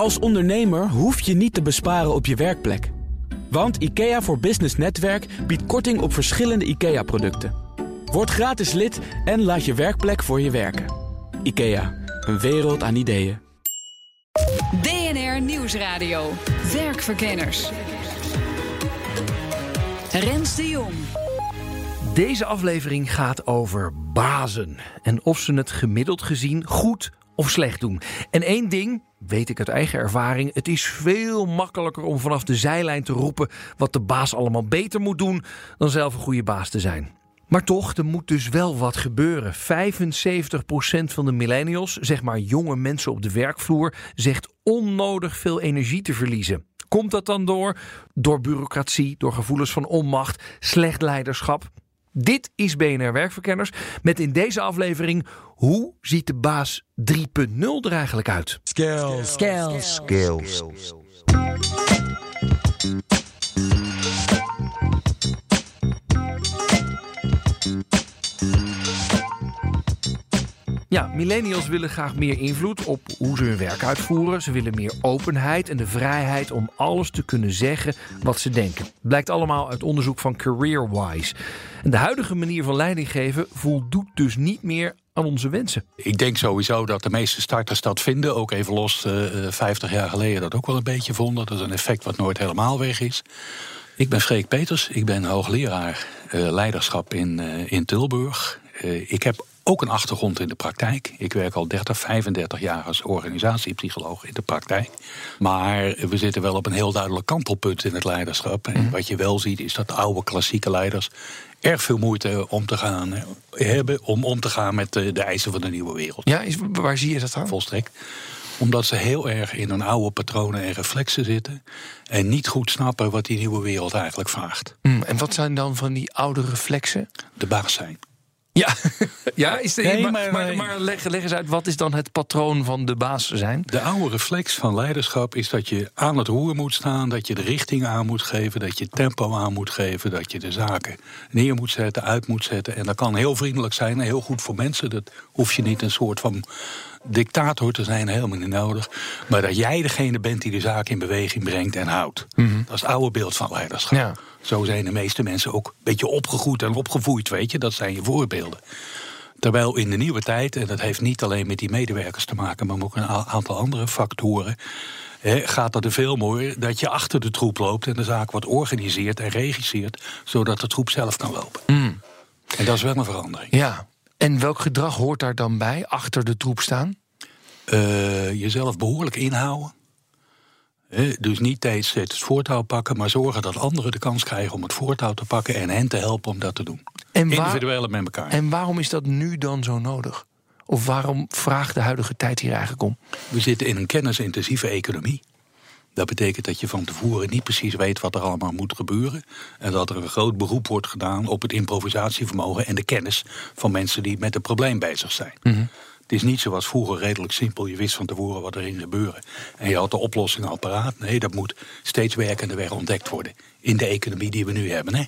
Als ondernemer hoef je niet te besparen op je werkplek. Want IKEA voor Business Netwerk biedt korting op verschillende IKEA-producten. Word gratis lid en laat je werkplek voor je werken. IKEA, een wereld aan ideeën. DNR Nieuwsradio. Werkverkenners. Rens de Jong. Deze aflevering gaat over bazen. En of ze het gemiddeld gezien goed of slecht doen. En één ding, weet ik uit eigen ervaring, het is veel makkelijker om vanaf de zijlijn te roepen wat de baas allemaal beter moet doen dan zelf een goede baas te zijn. Maar toch, er moet dus wel wat gebeuren. 75% van de millennials, zeg maar jonge mensen op de werkvloer, zegt onnodig veel energie te verliezen. Komt dat dan door? Door bureaucratie, door gevoelens van onmacht, slecht leiderschap? Dit is BNR Werkverkenners met in deze aflevering hoe ziet de baas 3.0 er eigenlijk uit? Skills. Skills. Skills. Ja, millennials willen graag meer invloed op hoe ze hun werk uitvoeren. Ze willen meer openheid en de vrijheid om alles te kunnen zeggen wat ze denken. Blijkt allemaal uit onderzoek van CareerWise. En de huidige manier van leiding geven voldoet dus niet meer aan onze wensen. Ik denk sowieso dat de meeste starters dat vinden. Ook even los, uh, 50 jaar geleden dat ook wel een beetje vonden. Dat is een effect wat nooit helemaal weg is. Ik ben Freek Peters, ik ben hoogleraar uh, leiderschap in, in Tilburg. Ik heb ook een achtergrond in de praktijk. Ik werk al 30, 35 jaar als organisatiepsycholoog in de praktijk. Maar we zitten wel op een heel duidelijk kantelpunt in het leiderschap. En Mhm. wat je wel ziet is dat de oude klassieke leiders erg veel moeite om te gaan, eh, hebben om om te gaan met de, de eisen van de nieuwe wereld. Ja, is, waar zie je dat dan? Volstrekt omdat ze heel erg in hun oude patronen en reflexen zitten. En niet goed snappen wat die nieuwe wereld eigenlijk vraagt. Mm, en wat zijn dan van die oude reflexen? De baas zijn. Ja, ja is de, Nee, maar, maar- maar, maar- maar leg, leg eens uit, wat is dan het patroon van de baas zijn? De oude reflex van leiderschap is dat je aan het roer moet staan, dat je de richting aan moet geven, dat je tempo aan moet geven, dat je de zaken neer moet zetten, uit moet zetten. En dat kan heel vriendelijk zijn en heel goed voor mensen. Dat hoef je niet een soort van dictator te zijn, helemaal niet nodig. Maar dat jij degene bent die de zaak in beweging brengt en houdt. Dat is het oude beeld van leiderschap. Ja. Zo zijn de meeste mensen ook een beetje opgegroeid en opgevoed, weet je. Dat zijn je voorbeelden. Terwijl in de nieuwe tijd, en dat heeft niet alleen met die medewerkers te maken, maar ook een aantal andere factoren, hè, gaat dat er veel mooier dat je achter de troep loopt en de zaak wordt organiseert en regisseert, zodat de troep zelf kan lopen. En dat is wel een verandering. Ja. En welk gedrag hoort daar dan bij, achter de troep staan? Eh, jezelf behoorlijk inhouden. Dus niet steeds het voortouw pakken, maar zorgen dat anderen de kans krijgen om het voortouw te pakken en hen te helpen om dat te doen. En, waar- Individueel en met elkaar. en waarom is dat nu dan zo nodig? Of waarom vraagt de huidige tijd hier eigenlijk om? We zitten in een kennisintensieve economie. Dat betekent dat je van tevoren niet precies weet wat er allemaal moet gebeuren. En dat er een groot beroep wordt gedaan op het improvisatievermogen en de kennis van mensen die met het probleem bezig zijn. Het is niet zoals vroeger redelijk simpel. Je wist van tevoren wat er ging gebeuren. En je had de oplossing al paraat. Nee, dat moet steeds werkende weg ontdekt worden. In de economie die we nu hebben. Hè?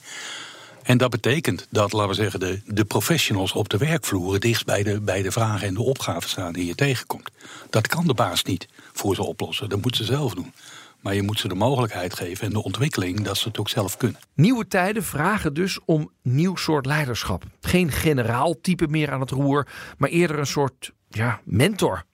En dat betekent dat, laten we zeggen, de, professionals op de werkvloer dichtst bij de, bij de vragen en de opgaven staan die je tegenkomt. Dat kan de baas niet voor ze oplossen. Dat moet ze zelf doen. Maar je moet ze de mogelijkheid geven en de ontwikkeling dat ze het ook zelf kunnen. Nieuwe tijden vragen dus om nieuw soort leiderschap. Geen generaaltype meer aan het roer, maar eerder een soort ja, mentor.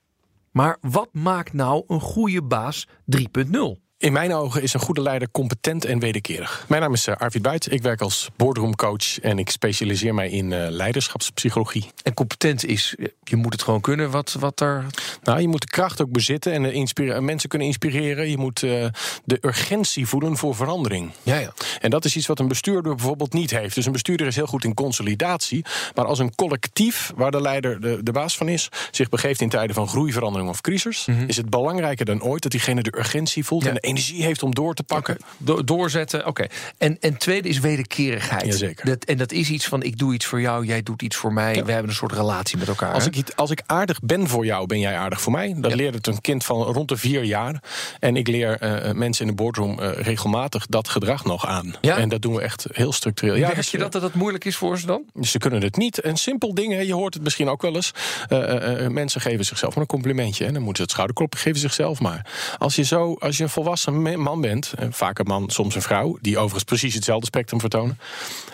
Maar wat maakt nou een goede baas 3.0? In mijn ogen is een goede leider competent en wederkerig. Mijn naam is eh, Arvid Buit. Ik werk als boardroomcoach en ik specialiseer mij in eh, leiderschapspsychologie. En competent is, je moet het gewoon kunnen wat, wat er... Nou, je moet de kracht ook bezitten en eh, mensen kunnen inspireren. Je moet eh, de urgentie voelen voor verandering. Ja, ja. En dat is iets wat een bestuurder bijvoorbeeld niet heeft. Dus een bestuurder is heel goed in consolidatie. Maar als een collectief, waar de leider de, de baas van is, zich begeeft in tijden van groei, verandering of crisis, is het belangrijker dan ooit dat diegene de urgentie voelt Ja. en de energie heeft om door te pakken. Do- doorzetten, oké. En, en tweede is wederkerigheid. Jazeker. Dat, en dat is iets van, ik doe iets voor jou, jij doet iets voor mij. Ja. We hebben een soort relatie met elkaar. Als hè? ik, als ik aardig ben voor jou, ben jij aardig voor mij. Dat Ja. leert het een kind van rond de vier jaar. En ik leer eh, mensen in de boardroom eh, regelmatig dat gedrag nog aan. Ja? En dat doen we echt heel structureel. Merk dus, je dat, dat het moeilijk is voor ze dan? Ze kunnen het niet. Een simpel ding, hè, je hoort het misschien ook wel eens. Eh, eh, eh, mensen geven zichzelf maar een complimentje. En dan moeten ze het schouderklopje geven zichzelf maar. Als je, zo, als je een volwassen me- man bent, en vaak een man, soms een vrouw... die overigens precies hetzelfde spectrum vertonen...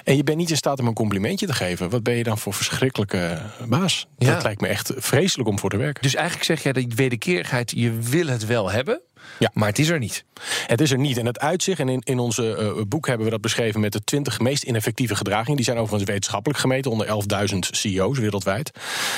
en je bent niet in staat om een complimentje te geven... wat ben je dan voor verschrikkelijke baas? Ja. Dat lijkt me echt vreselijk om voor te werken. Dus eigenlijk zeg jij dat wederkerigheid, je wil het wel hebben, Ja. maar het is er niet. Het is er niet. En het uitzicht, en in, in onze eh, boek hebben we dat beschreven met de 20 meest ineffectieve gedragingen. Die zijn overigens wetenschappelijk gemeten onder 11.000 CEO's wereldwijd.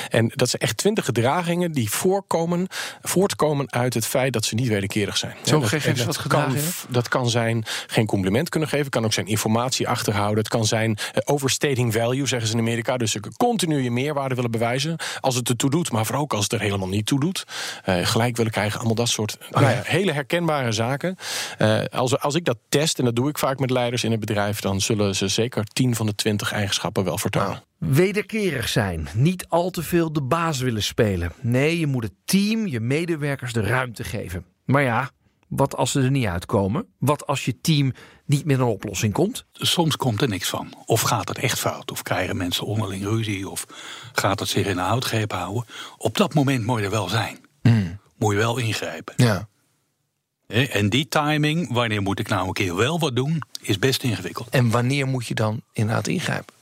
En dat zijn echt 20 gedragingen die voorkomen, voortkomen uit het feit dat ze niet wederkerig zijn. Zo, dat, geef dat wat kan, dat kan zijn geen compliment kunnen geven, kan ook zijn informatie achterhouden. Het kan zijn eh, overstating value, zeggen ze in Amerika. Dus ze continu je meerwaarde willen bewijzen. Als het ertoe doet, maar vooral ook als het er helemaal niet toe doet. Eh, gelijk willen krijgen, allemaal dat soort nou ja, hele herkenbare zaken. Eh, als, als ik dat test, en dat doe ik vaak met leiders in het bedrijf, dan zullen ze zeker 10 van de 20 eigenschappen wel vertonen. Wederkerig zijn. Niet al te veel de baas willen spelen. Nee, je moet het team, je medewerkers de ruimte geven. Maar ja, wat als ze er niet uitkomen? Wat als je team niet met een oplossing komt? Soms komt er niks van. Of gaat het echt fout? Of krijgen mensen onderling ruzie? Of gaat het zich in de houtgreep houden? Op dat moment moet je er wel zijn. Moet je wel ingrijpen. Ja. En die timing, wanneer moet ik nou een keer wel wat doen, is best ingewikkeld. En wanneer moet je dan inderdaad ingrijpen?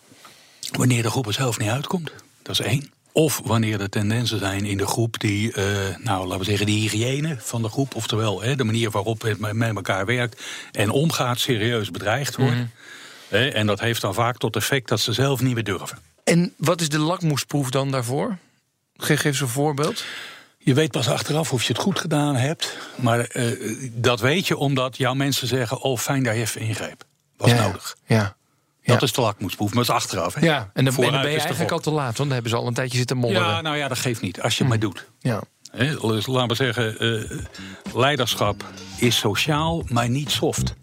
Wanneer de groep er zelf niet uitkomt, dat is één. Of wanneer er tendensen zijn in de groep die, eh, nou laten we zeggen, de hygiëne van de groep, oftewel hè, de manier waarop het met elkaar werkt en omgaat, serieus bedreigd wordt. Hè, en dat heeft dan vaak tot effect dat ze zelf niet meer durven. En wat is de lakmoesproef dan daarvoor? Geef, geef eens een voorbeeld. Je weet pas achteraf of je het goed gedaan hebt. Maar eh, dat weet je omdat jouw mensen zeggen: Oh, fijn dat je even ingreep. Was ja, nodig. Ja. Dat Ja. is de lakmoesproef, maar dat is achteraf. Hè? Ja, en dan, en dan Vooruit ben je eigenlijk al te laat, want dan hebben ze al een tijdje zitten modderen. Ja, nou ja, dat geeft niet. Als je het maar doet. Ja. Hè, dus laten we zeggen: eh, leiderschap is sociaal, maar niet soft.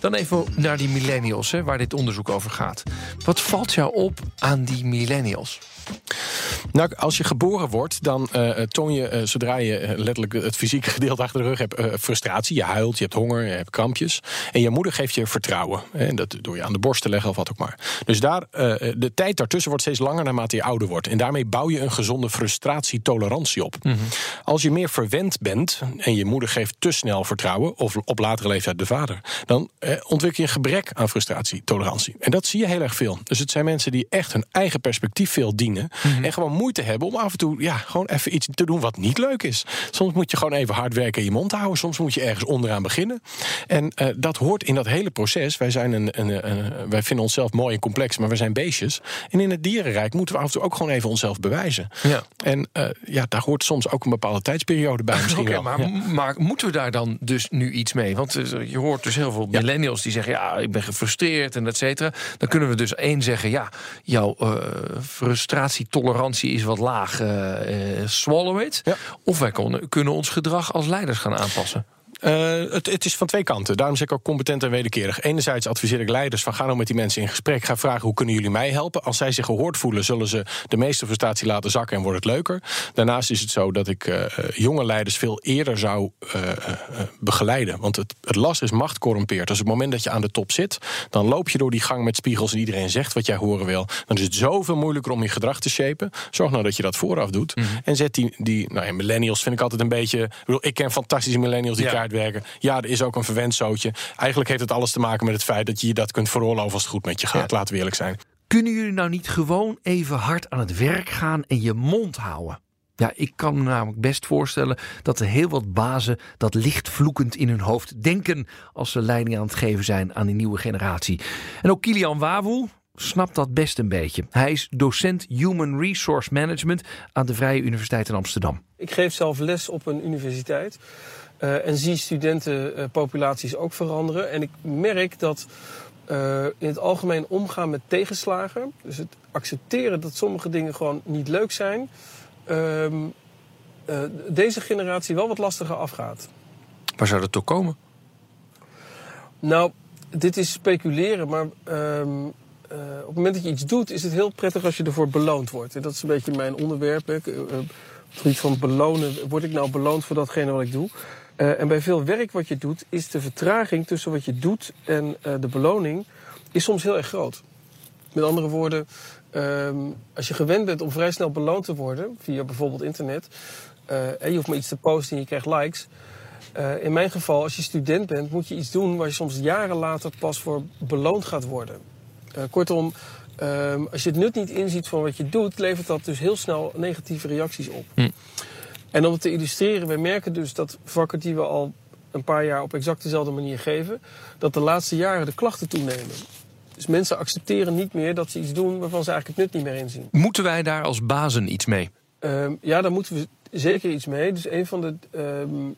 Dan even naar die millennials, hè, waar dit onderzoek over gaat. Wat valt jou op aan die millennials? Nou, als je geboren wordt, dan eh, toon je, eh, zodra je letterlijk het fysieke gedeelte achter de rug hebt, frustratie. Je huilt, je hebt honger, je hebt krampjes. En je moeder geeft je vertrouwen. Hè, en dat door je aan de borst te leggen of wat ook maar. Dus daar, de tijd daartussen wordt steeds langer naarmate je ouder wordt. En daarmee bouw je een gezonde frustratietolerantie op. Als je meer verwend bent en je moeder geeft te snel vertrouwen, of op latere leeftijd de vader, dan ontwikkel je een gebrek aan frustratietolerantie. En dat zie je heel erg veel. Dus het zijn mensen die echt hun eigen perspectief veel dienen. En gewoon moeite hebben om af en toe ja, gewoon even iets te doen wat niet leuk is. Soms moet je gewoon even hard werken en je mond houden. Soms moet je ergens onderaan beginnen. En eh, dat hoort in dat hele proces. Wij, zijn een, een, een- wij vinden onszelf mooi en complex, maar we zijn beestjes. En in het dierenrijk moeten we af en toe ook gewoon even onszelf bewijzen. Ja. En eh, ja, daar hoort soms ook een bepaalde tijdsperiode bij misschien wel. maar, Ja. maar moeten we daar dan dus nu iets mee? Want eh, je hoort dus heel veel millennials die zeggen... ja, ik ben gefrustreerd en et cetera. Dan kunnen we dus één zeggen... ja, jouw eh, is wat laag, eh, eh, swallow it. Ja. Of wij kunnen ons gedrag als leiders gaan aanpassen. Eh, het, het is van twee kanten. Daarom zeg ik ook competent en wederkerig. Enerzijds adviseer ik leiders van ga nou met die mensen in gesprek. Ga vragen hoe kunnen jullie mij helpen. Als zij zich gehoord voelen, zullen ze de meeste frustratie laten zakken en wordt het leuker. Daarnaast is het zo dat ik eh, eh, jonge leiders veel eerder zou begeleiden. Want het, het lastig is macht corrumpeert. Dus op het moment dat je aan de top zit, dan loop je door die gang met spiegels en iedereen zegt wat jij horen wil. Dan is het zoveel moeilijker om je gedrag te shapen. Zorg nou dat je dat vooraf doet. En zet die, die nou ja, millennials vind ik altijd een beetje. Ik, bedoel, ik ken fantastische millennials die Ja. Werken. Ja, er is ook een verwend zootje. Eigenlijk heeft het alles te maken met het feit dat je je dat kunt veroorloven als het goed met je gaat. Ja. Laten we eerlijk zijn. Kunnen jullie nou niet gewoon even hard aan het werk gaan en je mond houden? Ja, ik kan me namelijk best voorstellen dat er heel wat bazen dat licht vloekend in hun hoofd denken als ze leiding aan het geven zijn aan die nieuwe generatie. En ook Kilian Wawu snapt dat best een beetje. Hij is docent Human Resource Management aan de Vrije Universiteit in Amsterdam. Ik geef zelf les op een universiteit. Eh, en zie studentenpopulaties ook veranderen. En ik merk dat eh, in het algemeen omgaan met tegenslagen. Dus het accepteren dat sommige dingen gewoon niet leuk zijn. ehm, eh, deze generatie wel wat lastiger afgaat. Waar zou dat toch komen? Nou, dit is speculeren, maar ehm, eh, op het moment dat je iets doet, is het heel prettig als je ervoor beloond wordt. En dat is een beetje mijn onderwerp. hè. Gebied van belonen, word ik nou beloond voor datgene wat ik doe? Eh, en bij veel werk wat je doet, is de vertraging tussen wat je doet en eh, de beloning is soms heel erg groot. Met andere woorden, ehm, als je gewend bent om vrij snel beloond te worden, via bijvoorbeeld internet, eh, en je hoeft maar iets te posten en je krijgt likes. In mijn geval, als je student bent, moet je iets doen waar je soms jaren later pas voor beloond gaat worden. Kortom, ehm, als je het nut niet inziet van wat je doet, levert dat dus heel snel negatieve reacties op. En om het te illustreren, wij merken dus dat vakken die we al een paar jaar op exact dezelfde manier geven, dat de laatste jaren de klachten toenemen. Dus mensen accepteren niet meer dat ze iets doen waarvan ze eigenlijk het nut niet meer inzien. Moeten wij daar als bazen iets mee? Ehm, ja, daar moeten we zeker iets mee. Dus een van de ehm,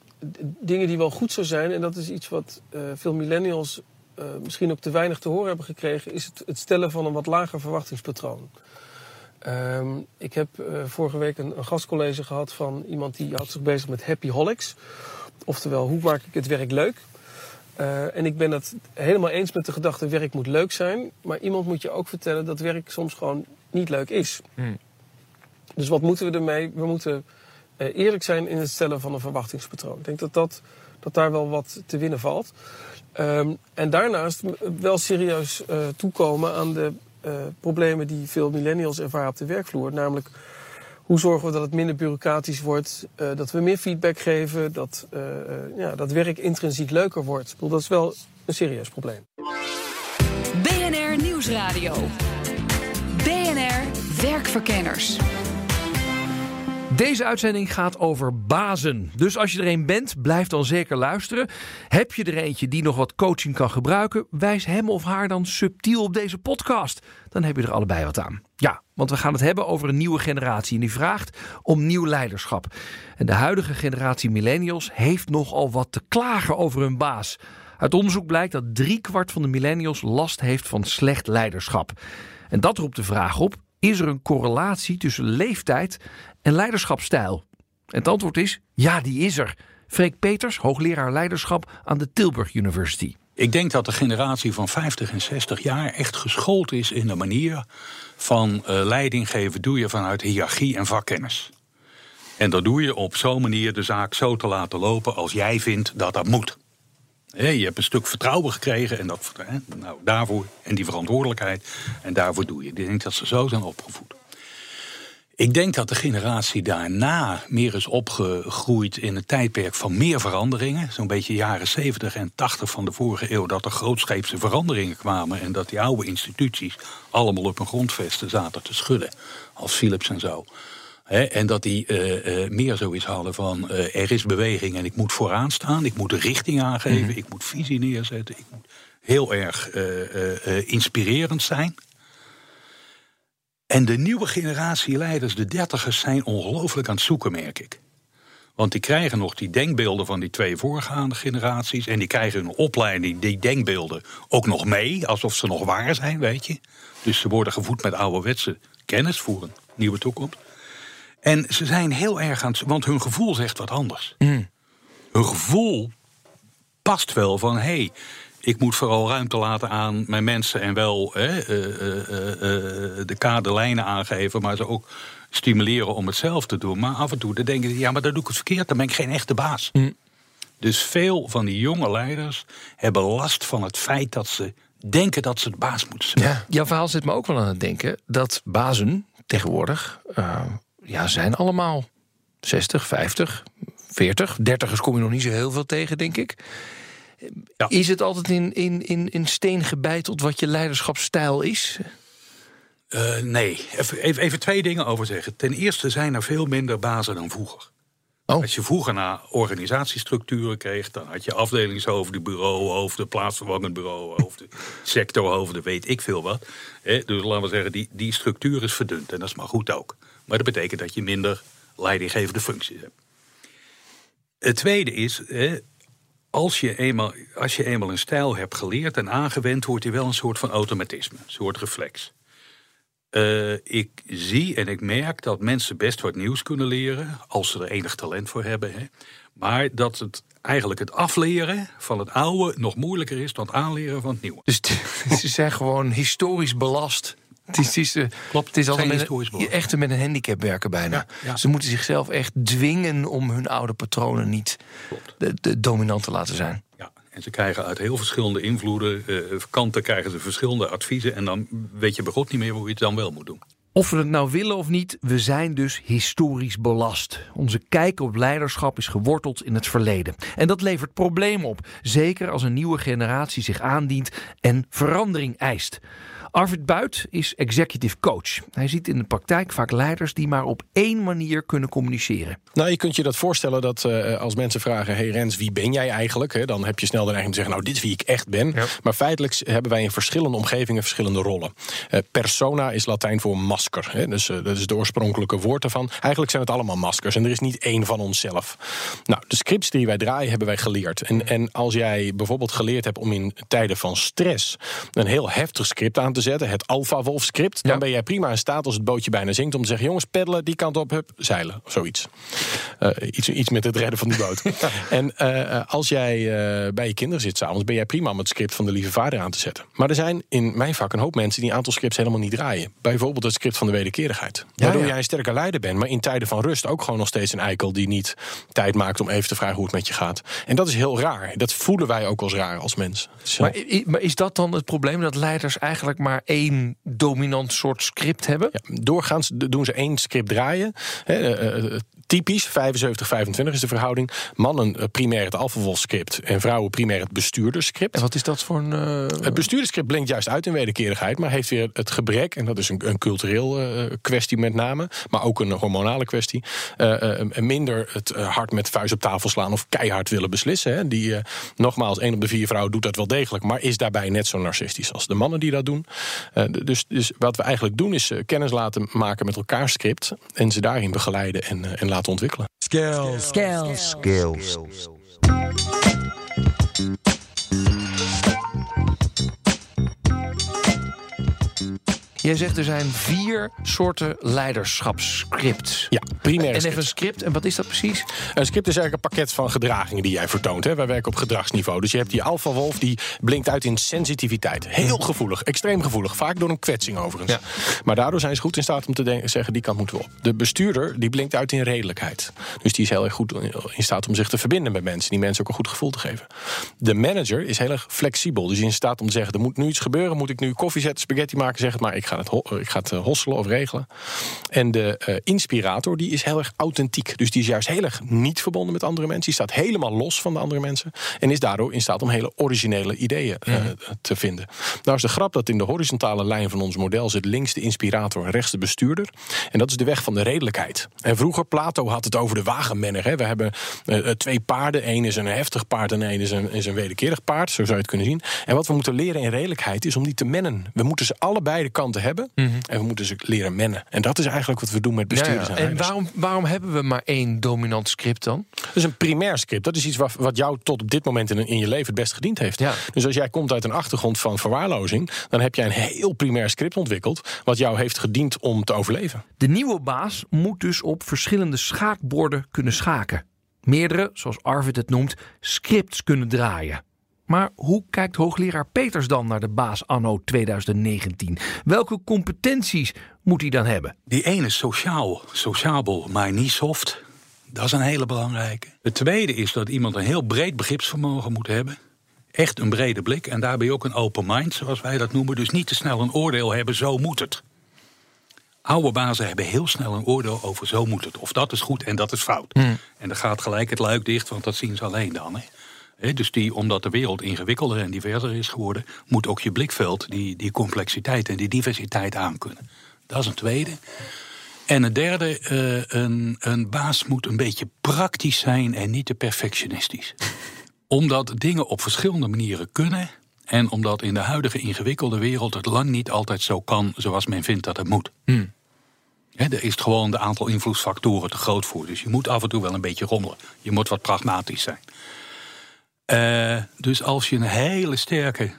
dingen die wel goed zou zijn, en dat is iets wat eh, veel millennials eh, misschien ook te weinig te horen hebben gekregen, is het, het stellen van een wat lager verwachtingspatroon. Ehm, ik heb eh, vorige week een, een gastcollege gehad van iemand die had zich bezig met happy holics. Oftewel, hoe maak ik het werk leuk? Eh, en ik ben het helemaal eens met de gedachte, werk moet leuk zijn. Maar iemand moet je ook vertellen dat werk soms gewoon niet leuk is. Dus wat moeten we ermee? We moeten eh, eerlijk zijn in het stellen van een verwachtingspatroon. Ik denk dat, dat, dat daar wel wat te winnen valt. Ehm, en daarnaast wel serieus toekomen aan de problemen die veel millennials ervaren op de werkvloer. Namelijk, hoe zorgen we dat het minder bureaucratisch wordt? eh, dat we meer feedback geven? Dat, eh, eh, ja, dat werk intrinsiek leuker wordt? Dat is wel een serieus probleem. BNR Nieuwsradio. BNR Werkverkenners. Deze uitzending gaat over bazen. Dus als je er een bent, blijf dan zeker luisteren. Heb je er eentje die nog wat coaching kan gebruiken, wijs hem of haar dan subtiel op deze podcast. Dan heb je er allebei wat aan. Ja, want we gaan het hebben over een nieuwe generatie en die vraagt om nieuw leiderschap. En de huidige generatie millennials heeft nogal wat te klagen over hun baas. Uit onderzoek blijkt dat driekwart van de millennials last heeft van slecht leiderschap. En dat roept de vraag op: is er een correlatie tussen leeftijd en leiderschapsstijl? En het antwoord is: ja, die is er. Freek Peters, hoogleraar leiderschap aan de Tilburg University. Ik denk dat de generatie van 50 en 60 jaar echt geschoold is in de manier van eh, leiding geven. Doe je vanuit hiërarchie en vakkennis. En dat doe je op zo'n manier de zaak zo te laten lopen als jij vindt dat dat moet. Je hebt een stuk vertrouwen gekregen en dat, nou, daarvoor, en die verantwoordelijkheid. En daarvoor doe je. Ik denk dat ze zo zijn opgevoed. Ik denk dat de generatie daarna meer is opgegroeid in een tijdperk van meer veranderingen. Zo'n beetje jaren 70 en 80 van de vorige eeuw. Dat er grootscheepse veranderingen kwamen. En dat die oude instituties allemaal op hun grondvesten zaten te schudden. Als Philips en zo. En dat die eh, eh, meer zoiets hadden van eh, er is beweging en ik moet vooraan staan. Ik moet de richting aangeven. Ik moet visie neerzetten. Ik moet heel erg inspirerend zijn. En de nieuwe generatie leiders, de dertigers, zijn ongelooflijk aan het zoeken, merk ik. Want die krijgen nog die denkbeelden van die twee voorgaande generaties. En die krijgen een opleiding, die denkbeelden, ook nog mee. Alsof ze nog waar zijn, weet je. Dus ze worden gevoed met ouderwetse kennis voor een nieuwe toekomst. En ze zijn heel erg aan het... Want hun gevoel zegt wat anders. Hun gevoel past wel van... hé, hey, ik moet vooral ruimte laten aan mijn mensen... en wel hè, eh, eh, de kaderlijnen aangeven... maar ze ook stimuleren om het zelf te doen. Maar af en toe dan denken ze... ja, maar dan doe ik het verkeerd, dan ben ik geen echte baas. Dus veel van die jonge leiders hebben last van het feit... dat ze denken dat ze de baas moeten zijn. Jouw verhaal zit me ook wel aan het denken dat bazen tegenwoordig, ja, zijn allemaal 60, 50, 40. Dertigers kom je nog niet zo heel veel tegen, denk ik. Ja. Is het altijd in, in, in, in steen gebeiteld wat je leiderschapsstijl is? Eh, nee, even, even, twee dingen over zeggen. Ten eerste zijn er veel minder bazen dan vroeger. Oh. Als je vroeger naar organisatiestructuren kreeg, dan had je afdelingshoofden, bureauhoofden, plaatsvervangend bureauhoofden, sectorhoofden, weet ik veel wat. Dus laten we zeggen, die, die structuur is verdund en dat is maar goed ook. Maar dat betekent dat je minder leidinggevende functies hebt. Het tweede is, als je, eenmaal, als je eenmaal een stijl hebt geleerd en aangewend, wordt hij wel een soort van automatisme, een soort reflex. Uh, ik zie en ik merk dat mensen best wat nieuws kunnen leren, als ze er enig talent voor hebben. Hè. Maar dat het eigenlijk het afleren van het oude nog moeilijker is dan het aanleren van het nieuwe. Dus ze zijn gewoon historisch belast. Het is, het is, uh, Klopt, het is zijn altijd historisch met, belast. echt met een handicap werken bijna. Ja, ja. Ze moeten zichzelf echt dwingen om hun oude patronen niet de, de dominant te laten zijn. Ja, en ze krijgen uit heel verschillende invloeden, eh, kanten krijgen ze verschillende adviezen. En dan weet je begot niet meer hoe je het dan wel moet doen. Of we het nou willen of niet, we zijn dus historisch belast. Onze kijk op leiderschap is geworteld in het verleden. En dat levert problemen op, zeker als een nieuwe generatie zich aandient en verandering eist. Arvid Buit is executive coach. Hij ziet in de praktijk vaak leiders die maar op één manier kunnen communiceren. Nou, je kunt je dat voorstellen dat eh, als mensen vragen: Hey Rens, wie ben jij eigenlijk? Dan heb je snel de neiging te zeggen: Nou, dit is wie ik echt ben. Ja. Maar feitelijk hebben wij in verschillende omgevingen verschillende rollen. Eh, persona is Latijn voor masker. Hè, dus eh, dat is het oorspronkelijke woord ervan. Eigenlijk zijn het allemaal maskers en er is niet één van onszelf. Nou, de scripts die wij draaien hebben wij geleerd. En, en als jij bijvoorbeeld geleerd hebt om in tijden van stress een heel heftig script aan te zetten, het Alpha Wolf script, dan Ja. ben jij prima in staat als het bootje bijna zinkt om te zeggen: jongens, peddelen die kant op, hup, zeilen, of zoiets. Eh, iets, iets met het redden van die boot. en eh, als jij eh, bij je kinderen zit s'avonds, ben jij prima om het script van de lieve vader aan te zetten. Maar er zijn in mijn vak een hoop mensen die een aantal scripts helemaal niet draaien. Bijvoorbeeld het script van de wederkerigheid. Waardoor ja. jij een sterke leider bent, maar in tijden van rust ook gewoon nog steeds een eikel die niet tijd maakt om even te vragen hoe het met je gaat. En dat is heel raar. Dat voelen wij ook als raar als mens. Zo. Maar, maar is dat dan het probleem dat leiders eigenlijk maar één dominant soort script hebben? Ja, doorgaans doen ze één script draaien. Hè, eh, eh, typisch, 75-25 is de verhouding. Mannen eh, primair het alfawolf-script en vrouwen primair het bestuurderscript. En wat is dat voor een. eh, Het bestuurderscript blinkt juist uit in wederkerigheid, maar heeft weer het gebrek, en dat is een, een cultureel eh, kwestie met name, maar ook een hormonale kwestie, minder het hard met vuist op tafel slaan of keihard willen beslissen. Hè. Die, nogmaals, één op de vier vrouwen doet dat wel degelijk, maar is daarbij net zo narcistisch als de mannen die dat doen. Dus, dus wat we eigenlijk doen is kennis laten maken met elkaar script en ze daarin begeleiden en, en laten ontwikkelen. Skills. Skills. Skills. Jij zegt er zijn vier soorten leiderschapsscripts. Ja, primair En even een script, en wat is dat precies? Een script is eigenlijk een pakket van gedragingen die jij vertoont. Hè. Wij werken op gedragsniveau. Dus je hebt die alpha-wolf die blinkt uit in sensitiviteit. Heel gevoelig, extreem gevoelig. Vaak door een kwetsing overigens. Maar daardoor zijn ze goed in staat om te zeggen die kant moeten we op. De bestuurder die blinkt uit in redelijkheid. Dus die is heel erg goed in staat om zich te verbinden met mensen. Die mensen ook een goed gevoel te geven. De manager is heel erg flexibel. Dus in staat om te zeggen, er moet nu iets gebeuren. Moet ik nu koffie zetten, spaghetti maken, zeg het maar. Ik ga het, ho- ik ga het eh, hosselen of regelen. En de eh, inspirator die is heel erg authentiek. Dus die is juist heel erg niet verbonden met andere mensen. Die staat helemaal los van de andere mensen. En is daardoor in staat om hele originele ideeën eh, te vinden. Nou is de grap dat in de horizontale lijn van ons model zit links de inspirator en rechts de bestuurder. En dat is de weg van de redelijkheid. En vroeger, Plato had het over de wagenmenner. Hè. We hebben eh, eh, twee paarden. Eén is een heftig paard en één is een, is een wederkerig paard. Zo zou je het kunnen zien. En wat we moeten leren in redelijkheid is om die te mennen. We moeten ze allebei de kanten hebben. En we moeten ze leren mennen. En dat is eigenlijk wat we doen met bestuurders. Ja, en ja. En waarom, waarom hebben we maar één dominant script dan? Dat is een primair script. Dat is iets wat, wat jou tot op dit moment in, in je leven het best gediend heeft. Ja. Dus als jij komt uit een achtergrond van verwaarlozing, dan heb jij een heel primair script ontwikkeld. wat jou heeft gediend om te overleven. De nieuwe baas moet dus op verschillende schaakborden kunnen schaken. Meerdere, zoals Arvid het noemt, scripts kunnen draaien. Maar hoe kijkt hoogleraar Peters dan naar de baas anno 2019? Welke competenties moet hij dan hebben? Die ene is sociaal, sociabel, maar niet soft. Dat is een hele belangrijke. Het tweede is dat iemand een heel breed begripsvermogen moet hebben. Echt een brede blik en daarbij ook een open mind, zoals wij dat noemen. Dus niet te snel een oordeel hebben, zo moet het. Oude bazen hebben heel snel een oordeel over zo moet het. Of dat is goed en dat is fout. En dan gaat gelijk het luik dicht, want dat zien ze alleen dan. Hè. Dus die, omdat de wereld ingewikkelder en diverser is geworden... moet ook je blikveld die, die complexiteit en die diversiteit aankunnen. Dat is een tweede. En een derde, eh, een, een baas moet een beetje praktisch zijn en niet te perfectionistisch. omdat dingen op verschillende manieren kunnen. En omdat in de huidige ingewikkelde wereld het lang niet altijd zo kan zoals men vindt dat het moet. Hè, er is gewoon de aantal invloedsfactoren te groot voor. Dus je moet af en toe wel een beetje rommelen. Je moet wat pragmatisch zijn. Eh, dus als je een hele sterke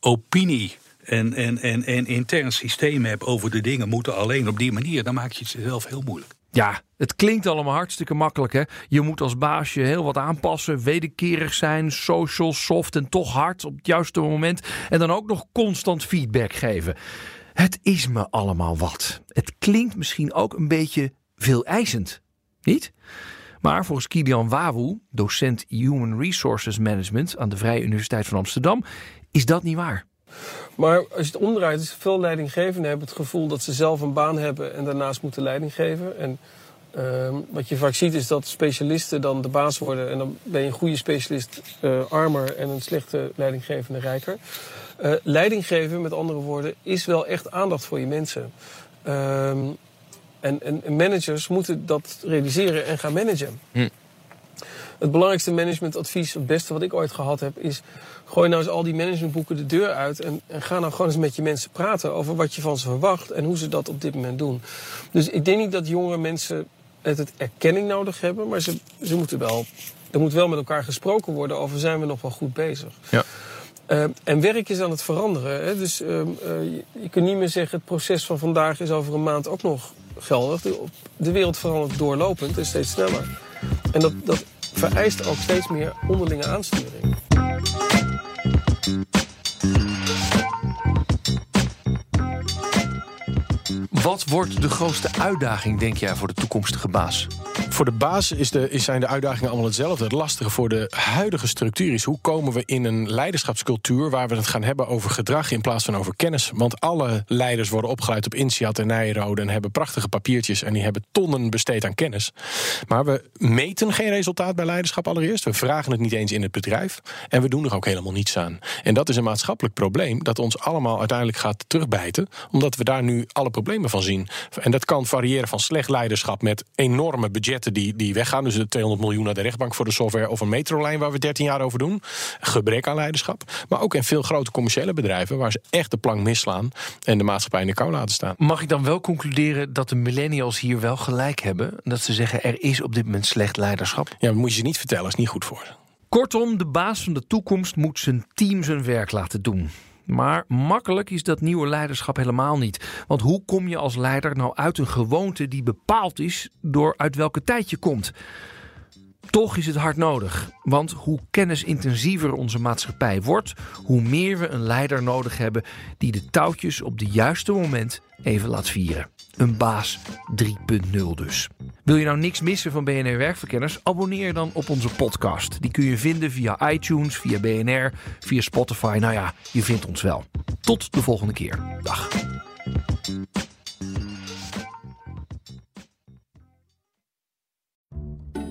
opinie en, en, en, en intern systeem hebt over de dingen moeten alleen op die manier, dan maak je het jezelf heel moeilijk. Ja, het klinkt allemaal hartstikke makkelijk hè. Je moet als baasje heel wat aanpassen, wederkerig zijn, social, soft en toch hard op het juiste moment. En dan ook nog constant feedback geven. Het is me allemaal wat. Het klinkt misschien ook een beetje veel niet? Maar volgens Kilian Wawu, docent Human Resources Management aan de Vrije Universiteit van Amsterdam, is dat niet waar. Maar als je het omdraait, is veel leidinggevenden hebben het gevoel dat ze zelf een baan hebben en daarnaast moeten leiding geven. En ehm, wat je vaak ziet is dat specialisten dan de baas worden en dan ben je een goede specialist uh, armer en een slechte leidinggevende rijker. Uh, leiding geven, met andere woorden, is wel echt aandacht voor je mensen. Ehm, en, en, managers moeten dat realiseren en gaan managen. Hm. Het belangrijkste managementadvies, het beste wat ik ooit gehad heb, is gooi nou eens al die managementboeken de deur uit en, en, ga nou gewoon eens met je mensen praten over wat je van ze verwacht en hoe ze dat op dit moment doen. Dus ik denk niet dat jongere mensen het, het erkenning nodig hebben, maar ze, ze moeten wel, er moet wel met elkaar gesproken worden over zijn we nog wel goed bezig. Ja. Uh, en werk is aan het veranderen. Hè? Dus uh, uh, je, je kunt niet meer zeggen het proces van vandaag is over een maand ook nog geldig. De, wereld verandert doorlopend en steeds sneller. En dat, dat vereist ook steeds meer onderlinge aansturing. Wat wordt de grootste uitdaging, denk jij, voor de toekomstige baas? Voor de baas is de, zijn de uitdagingen allemaal hetzelfde. Het lastige voor de huidige structuur is hoe komen we in een leiderschapscultuur waar we het gaan hebben over gedrag in plaats van over kennis. Want alle leiders worden opgeleid op INSEAD en Nijrode en hebben prachtige papiertjes en die hebben tonnen besteed aan kennis. Maar we meten geen resultaat bij leiderschap allereerst. We vragen het niet eens in het bedrijf en we doen er ook helemaal niets aan. En dat is een maatschappelijk probleem dat ons allemaal uiteindelijk gaat terugbijten, omdat we daar nu alle problemen van zien. En dat kan variëren van slecht leiderschap met enorme budgetten die, die weggaan. Dus de 200 miljoen naar de rechtbank voor de software of een metrolijn waar we 13 jaar over doen. Gebrek aan leiderschap. Maar ook in veel grote commerciële bedrijven waar ze echt de plank misslaan en de maatschappij in de kou laten staan. Mag ik dan wel concluderen dat de millennials hier wel gelijk hebben? Dat ze zeggen er is op dit moment slecht leiderschap? Ja, dat moet je ze niet vertellen, is niet goed voor ze. Kortom, de baas van de toekomst moet zijn team zijn werk laten doen. Maar makkelijk is dat nieuwe leiderschap helemaal niet. Want hoe kom je als leider nou uit een gewoonte die bepaald is door uit welke tijd je komt? Toch is het hard nodig. Want hoe kennisintensiever onze maatschappij wordt, hoe meer we een leider nodig hebben die de touwtjes op de juiste moment even laat vieren. Een baas 3.0 dus. Wil je nou niks missen van BNR Werkverkenners? Abonneer dan op onze podcast. Die kun je vinden via iTunes, via BNR, via Spotify. Nou ja, je vindt ons wel. Tot de volgende keer. Dag.